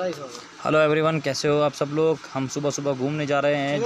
Hello everyone कैसे हो आप सब लोग? हम सुबह सुबह घूमने जा रहे हैं